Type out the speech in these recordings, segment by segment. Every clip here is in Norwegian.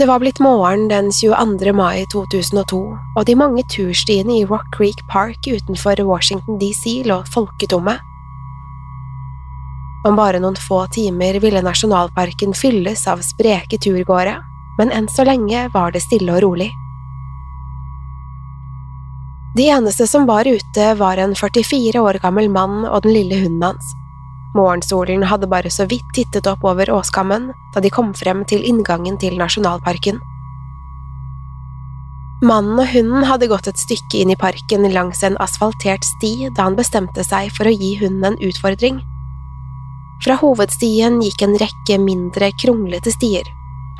Det var blitt morgen den 22. mai 2002, og de mange turstiene i Rock Creek Park utenfor Washington DC lå folketomme. Om bare noen få timer ville nasjonalparken fylles av spreke turgåere, men enn så lenge var det stille og rolig. De eneste som var ute, var en 44 år gammel mann og den lille hunden hans. Morgensolen hadde bare så vidt tittet opp over åskammen da de kom frem til inngangen til nasjonalparken. Mannen og hunden hadde gått et stykke inn i parken langs en asfaltert sti da han bestemte seg for å gi hunden en utfordring. Fra hovedstien gikk en rekke mindre, kronglete stier.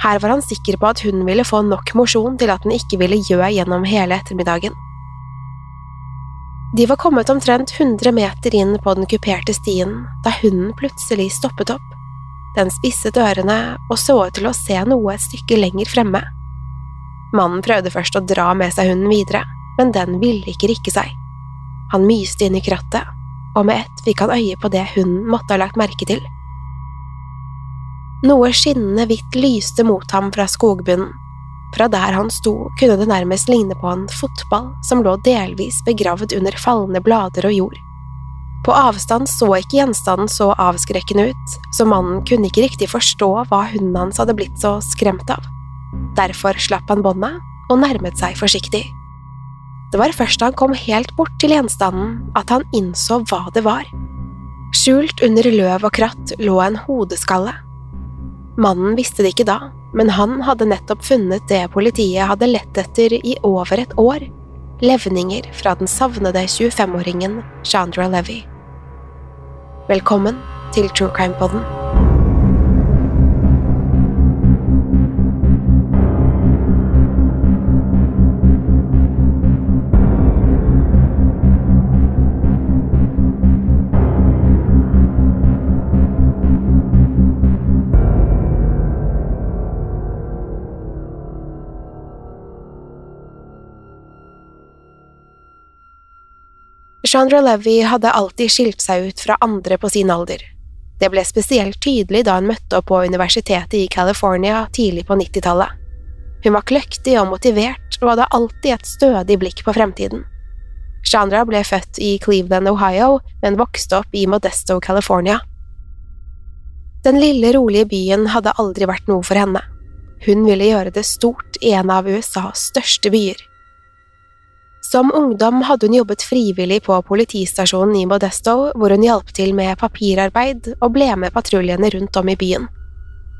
Her var han sikker på at hunden ville få nok mosjon til at den ikke ville gjø gjennom hele ettermiddagen. De var kommet omtrent 100 meter inn på den kuperte stien da hunden plutselig stoppet opp. Den spisset ørene og så ut til å se noe et stykke lenger fremme. Mannen prøvde først å dra med seg hunden videre, men den ville ikke rikke seg. Han myste inn i krattet, og med ett fikk han øye på det hunden måtte ha lagt merke til. Noe skinnende hvitt lyste mot ham fra skogbunnen. Fra der han sto, kunne det nærmest ligne på en fotball som lå delvis begravd under fallende blader og jord. På avstand så ikke gjenstanden så avskrekkende ut, så mannen kunne ikke riktig forstå hva hunden hans hadde blitt så skremt av. Derfor slapp han bånda og nærmet seg forsiktig. Det var først da han kom helt bort til gjenstanden at han innså hva det var. Skjult under løv og kratt lå en hodeskalle. Mannen visste det ikke da, men han hadde nettopp funnet det politiet hadde lett etter i over et år – levninger fra den savnede 25-åringen Chandra Levy. Velkommen til True Crime Podden. Chandra Levy hadde alltid skilt seg ut fra andre på sin alder. Det ble spesielt tydelig da hun møtte opp på universitetet i California tidlig på 90-tallet. Hun var kløktig og motivert og hadde alltid et stødig blikk på fremtiden. Chandra ble født i Cleveland, Ohio, men vokste opp i Modesto, California. Den lille, rolige byen hadde aldri vært noe for henne. Hun ville gjøre det stort i en av USAs største byer. Som ungdom hadde hun jobbet frivillig på politistasjonen i Modesto, hvor hun hjalp til med papirarbeid og ble med patruljene rundt om i byen.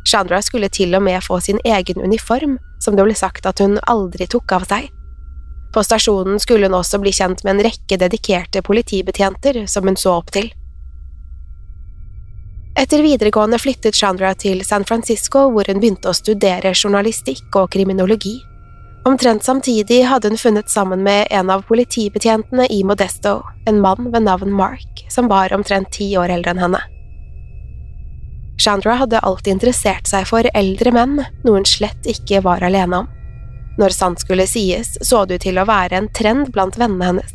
Chandra skulle til og med få sin egen uniform, som det ble sagt at hun aldri tok av seg. På stasjonen skulle hun også bli kjent med en rekke dedikerte politibetjenter som hun så opp til. Etter videregående flyttet Chandra til San Francisco, hvor hun begynte å studere journalistikk og kriminologi. Omtrent samtidig hadde hun funnet sammen med en av politibetjentene i Modesto, en mann ved navn Mark, som var omtrent ti år eldre enn henne. Chandra hadde alltid interessert seg for eldre menn, noe hun slett ikke var alene om. Når sant skulle sies, så det ut til å være en trend blant vennene hennes.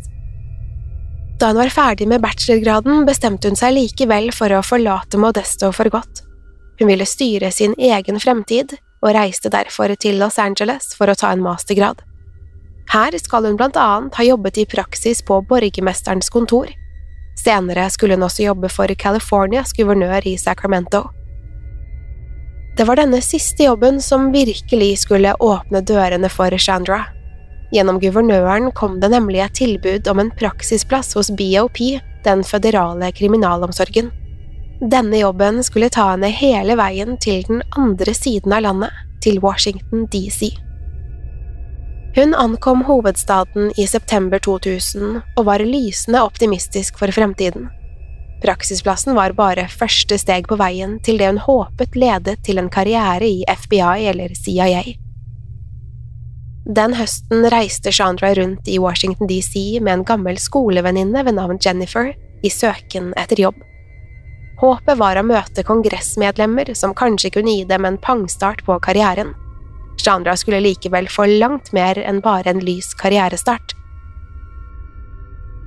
Da hun var ferdig med bachelorgraden, bestemte hun seg likevel for å forlate Modesto for godt. Hun ville styre sin egen fremtid, og reiste derfor til Los Angeles for å ta en mastergrad. Her skal hun blant annet ha jobbet i praksis på borgermesterens kontor. Senere skulle hun også jobbe for Californias guvernør i Sacramento. Det var denne siste jobben som virkelig skulle åpne dørene for Chandra. Gjennom guvernøren kom det nemlig et tilbud om en praksisplass hos BOP, den føderale kriminalomsorgen. Denne jobben skulle ta henne hele veien til den andre siden av landet, til Washington DC. Hun ankom hovedstaden i september 2000 og var lysende optimistisk for fremtiden. Praksisplassen var bare første steg på veien til det hun håpet ledet til en karriere i FBI eller CIA. Den høsten reiste Chandra rundt i Washington DC med en gammel skolevenninne ved navn Jennifer i søken etter jobb. Håpet var å møte kongressmedlemmer som kanskje kunne gi dem en pangstart på karrieren. Chandra skulle likevel få langt mer enn bare en lys karrierestart.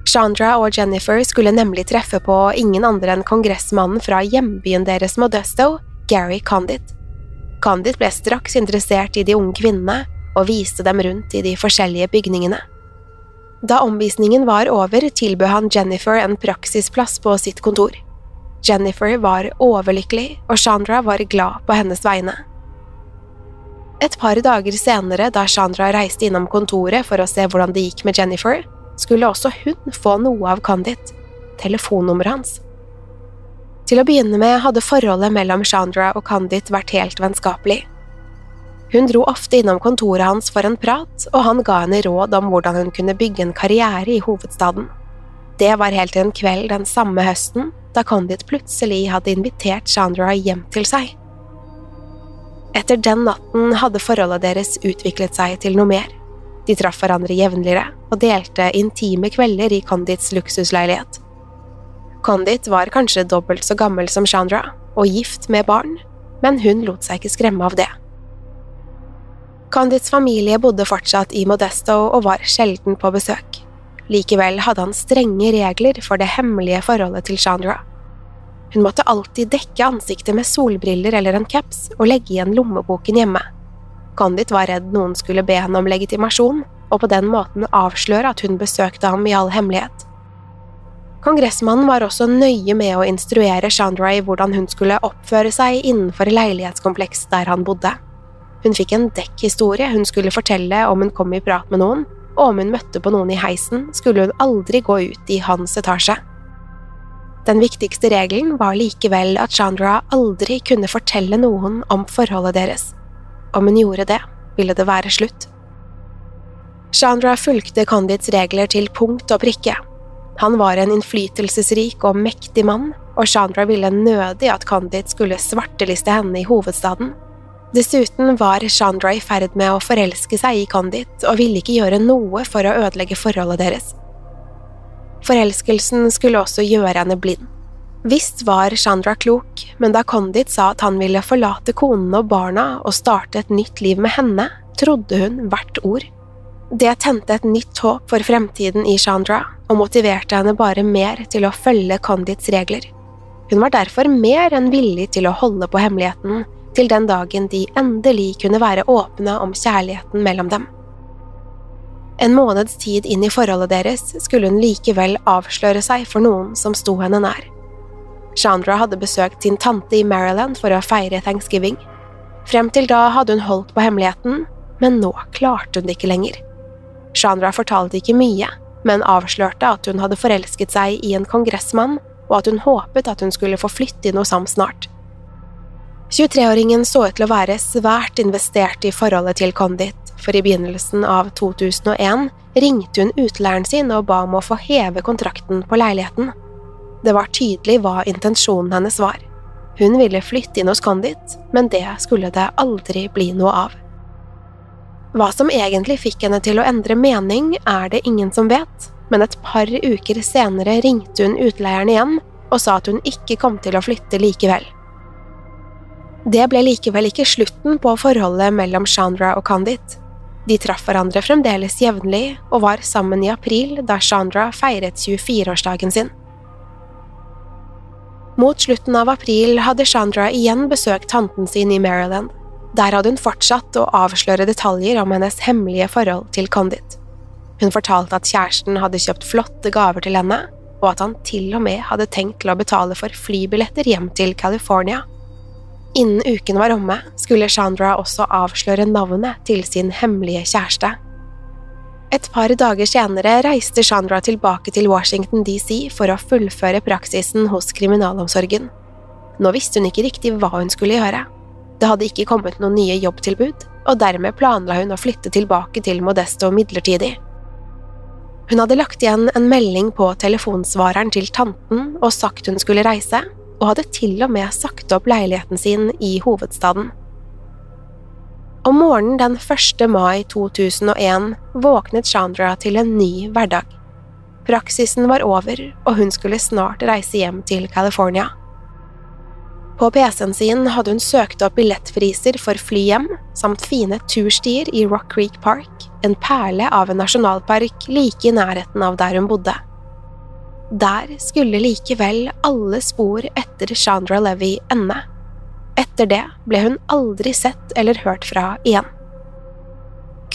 Chandra og Jennifer skulle nemlig treffe på ingen andre enn kongressmannen fra hjembyen deres Modesto, Gary Condit. Condit ble straks interessert i de unge kvinnene og viste dem rundt i de forskjellige bygningene. Da omvisningen var over, tilbød han Jennifer en praksisplass på sitt kontor. Jennifer var overlykkelig, og Chandra var glad på hennes vegne. Et par dager senere, da Chandra reiste innom kontoret for å se hvordan det gikk med Jennifer, skulle også hun få noe av Condit, telefonnummeret hans. Til å begynne med hadde forholdet mellom Chandra og Condit vært helt vennskapelig. Hun dro ofte innom kontoret hans for en prat, og han ga henne råd om hvordan hun kunne bygge en karriere i hovedstaden. Det var helt til en kveld den samme høsten da Condit plutselig hadde invitert Chandra hjem til seg. Etter den natten hadde forholdet deres utviklet seg til noe mer. De traff hverandre jevnligere og delte intime kvelder i Condits luksusleilighet. Condit var kanskje dobbelt så gammel som Chandra og gift med barn, men hun lot seg ikke skremme av det. Condits familie bodde fortsatt i Modesto og var sjelden på besøk. Likevel hadde han strenge regler for det hemmelige forholdet til Chandra. Hun måtte alltid dekke ansiktet med solbriller eller en caps og legge igjen lommeboken hjemme. Condit var redd noen skulle be henne om legitimasjon, og på den måten avsløre at hun besøkte ham i all hemmelighet. Kongressmannen var også nøye med å instruere Chandra i hvordan hun skulle oppføre seg innenfor leilighetskomplekset der han bodde. Hun fikk en dekkhistorie hun skulle fortelle om hun kom i prat med noen, om hun møtte på noen i heisen, skulle hun aldri gå ut i hans etasje. Den viktigste regelen var likevel at Chandra aldri kunne fortelle noen om forholdet deres. Om hun gjorde det, ville det være slutt. Chandra fulgte Condits regler til punkt og prikke. Han var en innflytelsesrik og mektig mann, og Chandra ville nødig at Condit skulle svarteliste henne i hovedstaden. Dessuten var Chandra i ferd med å forelske seg i Condit og ville ikke gjøre noe for å ødelegge forholdet deres. Forelskelsen skulle også gjøre henne blind. Visst var Chandra klok, men da Condit sa at han ville forlate konen og barna og starte et nytt liv med henne, trodde hun hvert ord. Det tente et nytt håp for fremtiden i Chandra og motiverte henne bare mer til å følge Condits regler. Hun var derfor mer enn villig til å holde på hemmeligheten til den dagen de endelig kunne være åpne om kjærligheten mellom dem. En måneds tid inn i forholdet deres skulle hun likevel avsløre seg for noen som sto henne nær. Chandra hadde besøkt sin tante i Maryland for å feire thanksgiving. Frem til da hadde hun holdt på hemmeligheten, men nå klarte hun det ikke lenger. Chandra fortalte ikke mye, men avslørte at hun hadde forelsket seg i en kongressmann, og at hun håpet at hun skulle få flytte inn hos ham snart. 23-åringen så ut til å være svært investert i forholdet til Condit, for i begynnelsen av 2001 ringte hun utleieren sin og ba om å få heve kontrakten på leiligheten. Det var tydelig hva intensjonen hennes var. Hun ville flytte inn hos Condit, men det skulle det aldri bli noe av. Hva som egentlig fikk henne til å endre mening, er det ingen som vet, men et par uker senere ringte hun utleieren igjen og sa at hun ikke kom til å flytte likevel. Det ble likevel ikke slutten på forholdet mellom Chandra og Kandit. De traff hverandre fremdeles jevnlig og var sammen i april da Chandra feiret 24-årsdagen sin. Mot slutten av april hadde Chandra igjen besøkt tanten sin i Maryland. Der hadde hun fortsatt å avsløre detaljer om hennes hemmelige forhold til Condit. Hun fortalte at kjæresten hadde kjøpt flotte gaver til henne, og at han til og med hadde tenkt til å betale for flybilletter hjem til California. Innen uken var omme, skulle Chandra også avsløre navnet til sin hemmelige kjæreste. Et par dager senere reiste Chandra tilbake til Washington DC for å fullføre praksisen hos kriminalomsorgen. Nå visste hun ikke riktig hva hun skulle gjøre. Det hadde ikke kommet noen nye jobbtilbud, og dermed planla hun å flytte tilbake til Modesto midlertidig. Hun hadde lagt igjen en melding på telefonsvareren til tanten og sagt hun skulle reise, og hadde til og med sagt opp leiligheten sin i hovedstaden. Om morgenen den 1. mai 2001 våknet Chandra til en ny hverdag. Praksisen var over, og hun skulle snart reise hjem til California. På PC-en sin hadde hun søkt opp billettpriser for fly hjem, samt fine turstier i Rock Creek Park, en perle av en nasjonalpark like i nærheten av der hun bodde. Der skulle likevel alle spor etter Chandra Levy ende. Etter det ble hun aldri sett eller hørt fra igjen.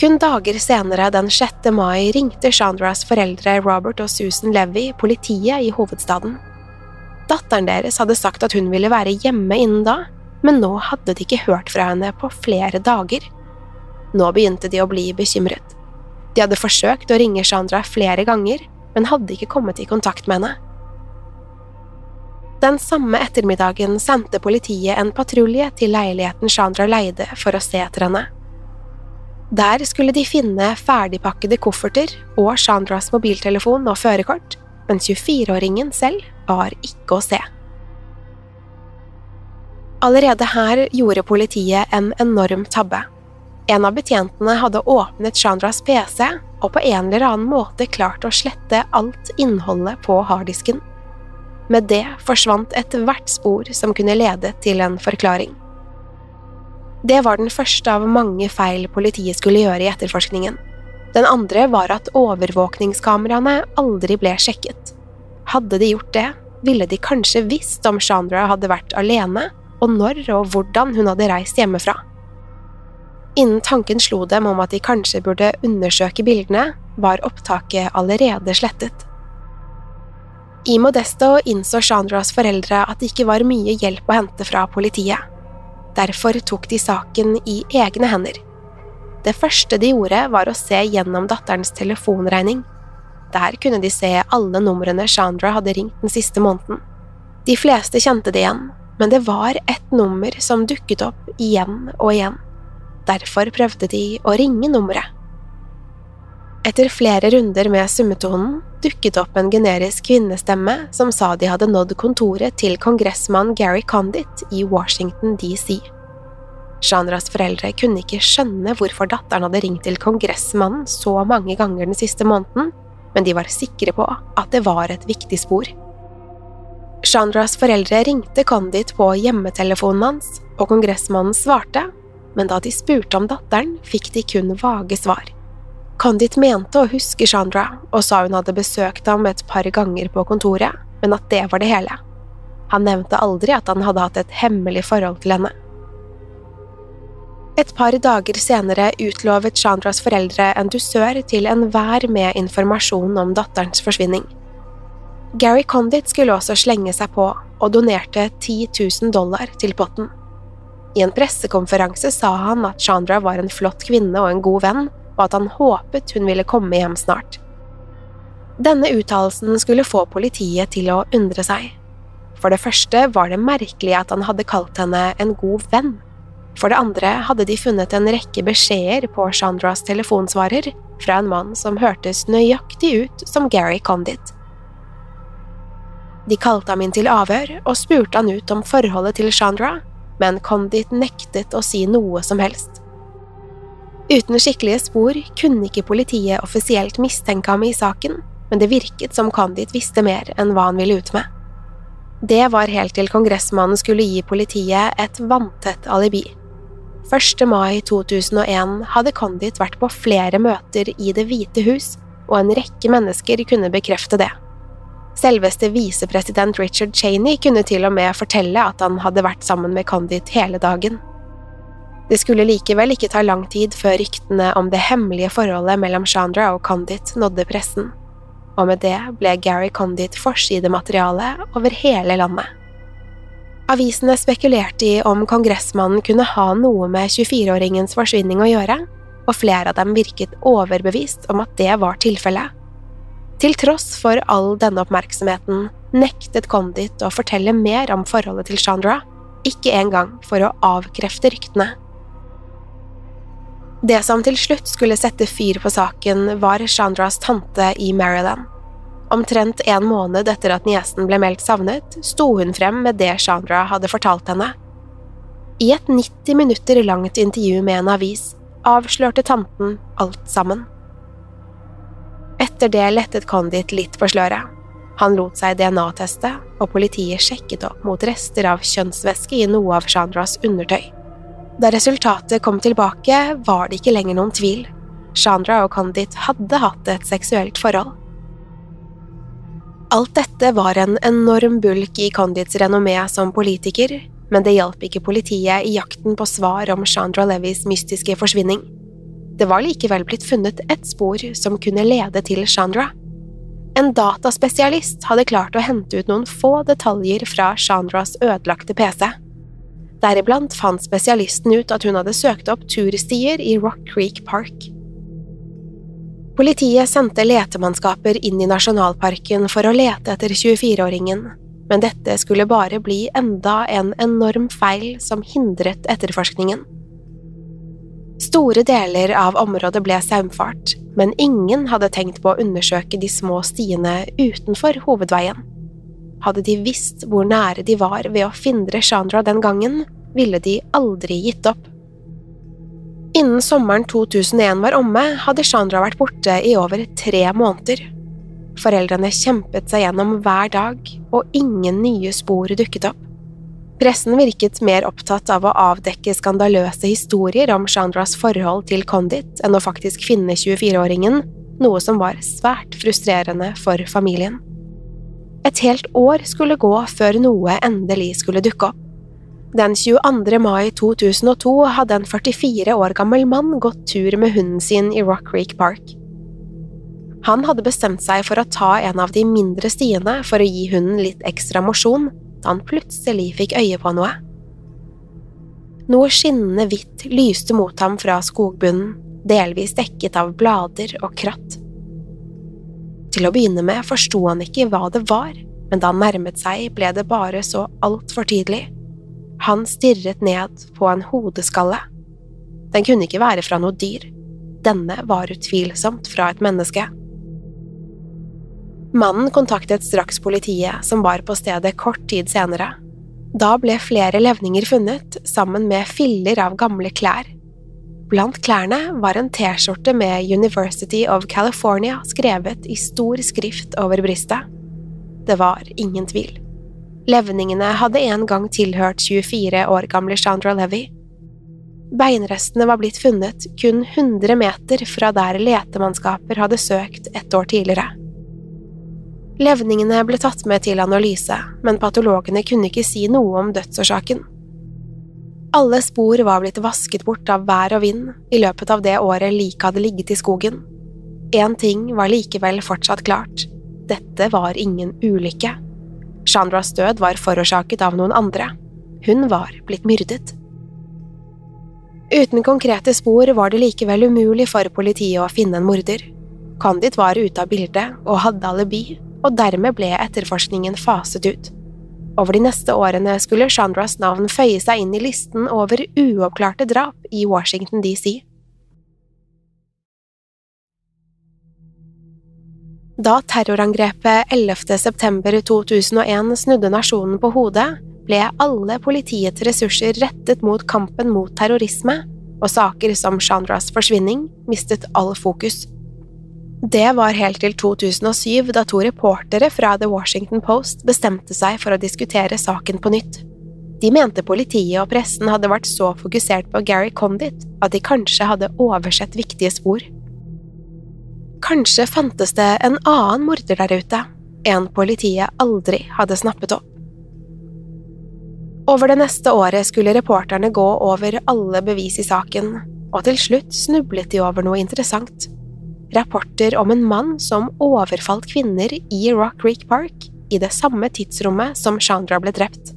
Kun dager senere, den 6. mai, ringte Chandras foreldre Robert og Susan Levy politiet i hovedstaden. Datteren deres hadde sagt at hun ville være hjemme innen da, men nå hadde de ikke hørt fra henne på flere dager. Nå begynte de å bli bekymret. De hadde forsøkt å ringe Chandra flere ganger, men hadde ikke kommet i kontakt med henne. Den samme ettermiddagen sendte politiet en patrulje til leiligheten Chandra leide for å se etter henne. Der skulle de finne ferdigpakkede kofferter og Chandras mobiltelefon og førerkort, men 24-åringen selv var ikke å se. Allerede her gjorde politiet en enorm tabbe. En av betjentene hadde åpnet Chandras PC og på en eller annen måte klart å slette alt innholdet på harddisken. Med det forsvant ethvert spor som kunne lede til en forklaring. Det var den første av mange feil politiet skulle gjøre i etterforskningen. Den andre var at overvåkningskameraene aldri ble sjekket. Hadde de gjort det, ville de kanskje visst om Chandra hadde vært alene, og når og hvordan hun hadde reist hjemmefra. Innen tanken slo dem om at de kanskje burde undersøke bildene, var opptaket allerede slettet. I Modesto innså Chandras foreldre at det ikke var mye hjelp å hente fra politiet. Derfor tok de saken i egne hender. Det første de gjorde, var å se gjennom datterens telefonregning. Der kunne de se alle numrene Chandra hadde ringt den siste måneden. De fleste kjente det igjen, men det var ett nummer som dukket opp igjen og igjen. Derfor prøvde de å ringe nummeret. Etter flere runder med summetonen dukket opp en generisk kvinnestemme som sa de hadde nådd kontoret til kongressmann Gary Condit i Washington DC. Shandras foreldre kunne ikke skjønne hvorfor datteren hadde ringt til kongressmannen så mange ganger den siste måneden, men de var sikre på at det var et viktig spor. Shandras foreldre ringte Condit på hjemmetelefonen hans, og kongressmannen svarte, men da de spurte om datteren, fikk de kun vage svar. Condit mente å huske Chandra og sa hun hadde besøkt ham et par ganger på kontoret, men at det var det hele. Han nevnte aldri at han hadde hatt et hemmelig forhold til henne. Et par dager senere utlovet Chandras foreldre en dusør til enhver med informasjon om datterens forsvinning. Gary Condit skulle også slenge seg på, og donerte 10 000 dollar til potten. I en pressekonferanse sa han at Chandra var en flott kvinne og en god venn, og at han håpet hun ville komme hjem snart. Denne uttalelsen skulle få politiet til å undre seg. For det første var det merkelig at han hadde kalt henne en god venn. For det andre hadde de funnet en rekke beskjeder på Chandras telefonsvarer fra en mann som hørtes nøyaktig ut som Gary Condit. De kalte ham inn til avhør og spurte han ut om forholdet til Chandra, men Condit nektet å si noe som helst. Uten skikkelige spor kunne ikke politiet offisielt mistenke ham i saken, men det virket som Condit visste mer enn hva han ville ut med. Det var helt til kongressmannen skulle gi politiet et vanntett alibi. 1. mai 2001 hadde Condit vært på flere møter i Det hvite hus, og en rekke mennesker kunne bekrefte det. Selveste visepresident Richard Cheney kunne til og med fortelle at han hadde vært sammen med Condit hele dagen. Det skulle likevel ikke ta lang tid før ryktene om det hemmelige forholdet mellom Chandra og Condit nådde pressen, og med det ble Gary Condit forsidemateriale over hele landet. Avisene spekulerte i om kongressmannen kunne ha noe med 24-åringens forsvinning å gjøre, og flere av dem virket overbevist om at det var tilfellet. Til tross for all denne oppmerksomheten nektet Condit å fortelle mer om forholdet til Chandra, ikke engang for å avkrefte ryktene. Det som til slutt skulle sette fyr på saken, var Chandras tante i Maryland. Omtrent en måned etter at niesen ble meldt savnet, sto hun frem med det Chandra hadde fortalt henne. I et 90 minutter langt intervju med en avis avslørte tanten alt sammen. Etter det lettet Condit litt på sløret. Han lot seg DNA-teste, og politiet sjekket opp mot rester av kjønnsvæske i noe av Chandras undertøy. Da resultatet kom tilbake, var det ikke lenger noen tvil. Chandra og Condit hadde hatt et seksuelt forhold. Alt dette var en enorm bulk i Condits renommé som politiker, men det hjalp ikke politiet i jakten på svar om Chandra Levis mystiske forsvinning. Det var likevel blitt funnet ett spor som kunne lede til Chandra. En dataspesialist hadde klart å hente ut noen få detaljer fra Chandras ødelagte PC. Deriblant fant spesialisten ut at hun hadde søkt opp turstier i Rock Creek Park. Politiet sendte letemannskaper inn i nasjonalparken for å lete etter 24-åringen, men dette skulle bare bli enda en enorm feil som hindret etterforskningen. Store deler av området ble saumfart, men ingen hadde tenkt på å undersøke de små stiene utenfor hovedveien. Hadde de visst hvor nære de var ved å findre Chandra den gangen, ville de aldri gitt opp. Innen sommeren 2001 var omme, hadde Chandra vært borte i over tre måneder. Foreldrene kjempet seg gjennom hver dag, og ingen nye spor dukket opp. Pressen virket mer opptatt av å avdekke skandaløse historier om Chandras forhold til Condit enn å faktisk finne 24-åringen, noe som var svært frustrerende for familien. Et helt år skulle gå før noe endelig skulle dukke opp. Den 22. mai 2002 hadde en 44 år gammel mann gått tur med hunden sin i Rock Creek Park. Han hadde bestemt seg for å ta en av de mindre stiene for å gi hunden litt ekstra mosjon, han plutselig fikk øye på noe. Noe skinnende hvitt lyste mot ham fra skogbunnen, delvis dekket av blader og kratt. Til å begynne med forsto han ikke hva det var, men da han nærmet seg, ble det bare så altfor tydelig. Han stirret ned på en hodeskalle. Den kunne ikke være fra noe dyr. Denne var utvilsomt fra et menneske. Mannen kontaktet straks politiet, som var på stedet kort tid senere. Da ble flere levninger funnet, sammen med filler av gamle klær. Blant klærne var en T-skjorte med University of California skrevet i stor skrift over brystet. Det var ingen tvil. Levningene hadde en gang tilhørt 24 år gamle Chandra Levy. Beinrestene var blitt funnet kun 100 meter fra der letemannskaper hadde søkt et år tidligere. Levningene ble tatt med til analyse, men patologene kunne ikke si noe om dødsårsaken. Alle spor var blitt vasket bort av vær og vind i løpet av det året liket hadde ligget i skogen. Én ting var likevel fortsatt klart – dette var ingen ulykke. Chandras død var forårsaket av noen andre. Hun var blitt myrdet. Uten konkrete spor var det likevel umulig for politiet å finne en morder. Condit var ute av bildet og hadde alibi, og dermed ble etterforskningen faset ut. Over de neste årene skulle Chandras navn føye seg inn i listen over uoppklarte drap i Washington DC. Da terrorangrepet 11. september 2001 snudde nasjonen på hodet, ble alle politiets ressurser rettet mot kampen mot terrorisme, og saker som Chandras forsvinning mistet all fokus. Det var helt til 2007, da to reportere fra The Washington Post bestemte seg for å diskutere saken på nytt. De mente politiet og pressen hadde vært så fokusert på Gary Condit at de kanskje hadde oversett viktige spor. Kanskje fantes det en annen morder der ute, en politiet aldri hadde snappet opp. Over det neste året skulle reporterne gå over alle bevis i saken, og til slutt snublet de over noe interessant. Rapporter om en mann som overfalt kvinner i Rock Creek Park i det samme tidsrommet som Chandra ble drept.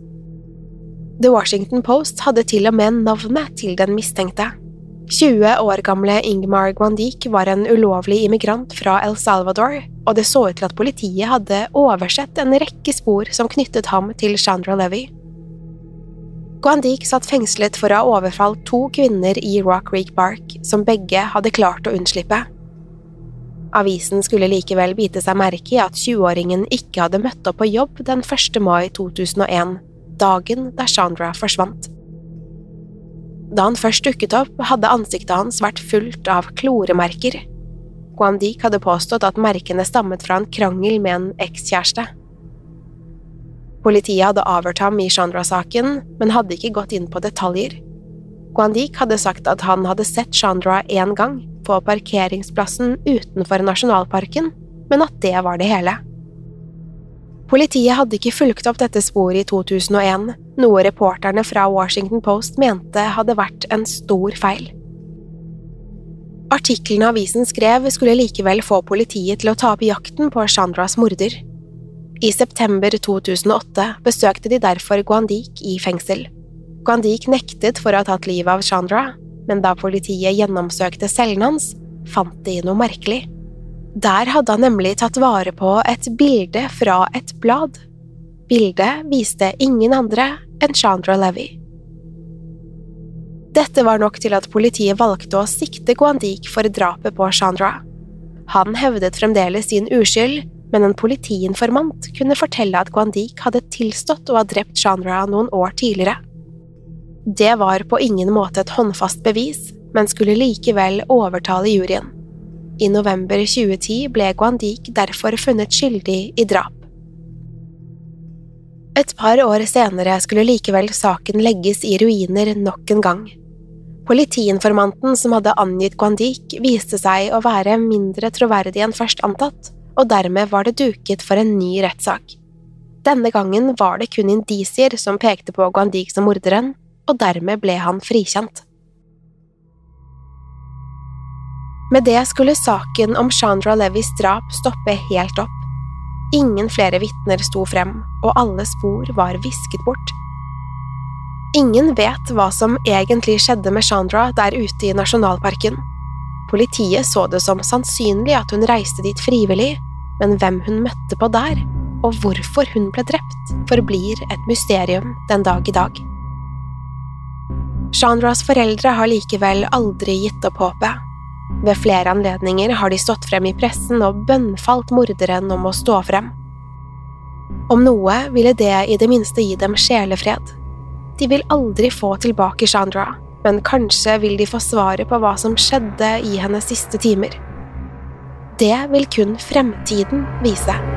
The Washington Post hadde til og med navnet til den mistenkte. 20 år gamle Ingmar Gwandik var en ulovlig immigrant fra El Salvador, og det så ut til at politiet hadde oversett en rekke spor som knyttet ham til Chandra Levy. Gwandik satt fengslet for å ha overfalt to kvinner i Rock Creek Park, som begge hadde klart å unnslippe. Avisen skulle likevel bite seg merke i at 20-åringen ikke hadde møtt opp på jobb den 1. mai 2001, dagen da Chandra forsvant. Da han først dukket opp, hadde ansiktet hans vært fullt av kloremerker. Guandik hadde påstått at merkene stammet fra en krangel med en ekskjæreste. Politiet hadde avhørt ham i Chandra-saken, men hadde ikke gått inn på detaljer. Guandik hadde sagt at han hadde sett Chandra én gang, på parkeringsplassen utenfor nasjonalparken, men at det var det hele. Politiet hadde ikke fulgt opp dette sporet i 2001, noe reporterne fra Washington Post mente hadde vært en stor feil. Artiklene avisen skrev, skulle likevel få politiet til å ta opp jakten på Chandras morder. I september 2008 besøkte de derfor Guandik i fengsel. Guandik nektet for å ha tatt livet av Chandra, men da politiet gjennomsøkte cellen hans, fant de noe merkelig. Der hadde han nemlig tatt vare på et bilde fra et blad. Bildet viste ingen andre enn Chandra Levy. Dette var nok til at politiet valgte å sikte Guandik for drapet på Chandra. Han hevdet fremdeles sin uskyld, men en politiinformant kunne fortelle at Guandik hadde tilstått å ha drept Chandra noen år tidligere. Det var på ingen måte et håndfast bevis, men skulle likevel overtale juryen. I november 2010 ble Guandik derfor funnet skyldig i drap. Et par år senere skulle likevel saken legges i ruiner nok en gang. Politiinformanten som hadde angitt Guandik, viste seg å være mindre troverdig enn først antatt, og dermed var det duket for en ny rettssak. Denne gangen var det kun indisier som pekte på Guandik som morderen, og dermed ble han frikjent. Med det skulle saken om Chandra Levis drap stoppe helt opp. Ingen flere vitner sto frem, og alle spor var visket bort. Ingen vet hva som egentlig skjedde med Chandra der ute i nasjonalparken. Politiet så det som sannsynlig at hun reiste dit frivillig, men hvem hun møtte på der, og hvorfor hun ble drept, forblir et mysterium den dag i dag. Chandras foreldre har likevel aldri gitt opp håpet, ved flere anledninger har de stått frem i pressen og bønnfalt morderen om å stå frem. Om noe ville det i det minste gi dem sjelefred. De vil aldri få tilbake Chandra, men kanskje vil de få svaret på hva som skjedde i hennes siste timer. Det vil kun fremtiden vise.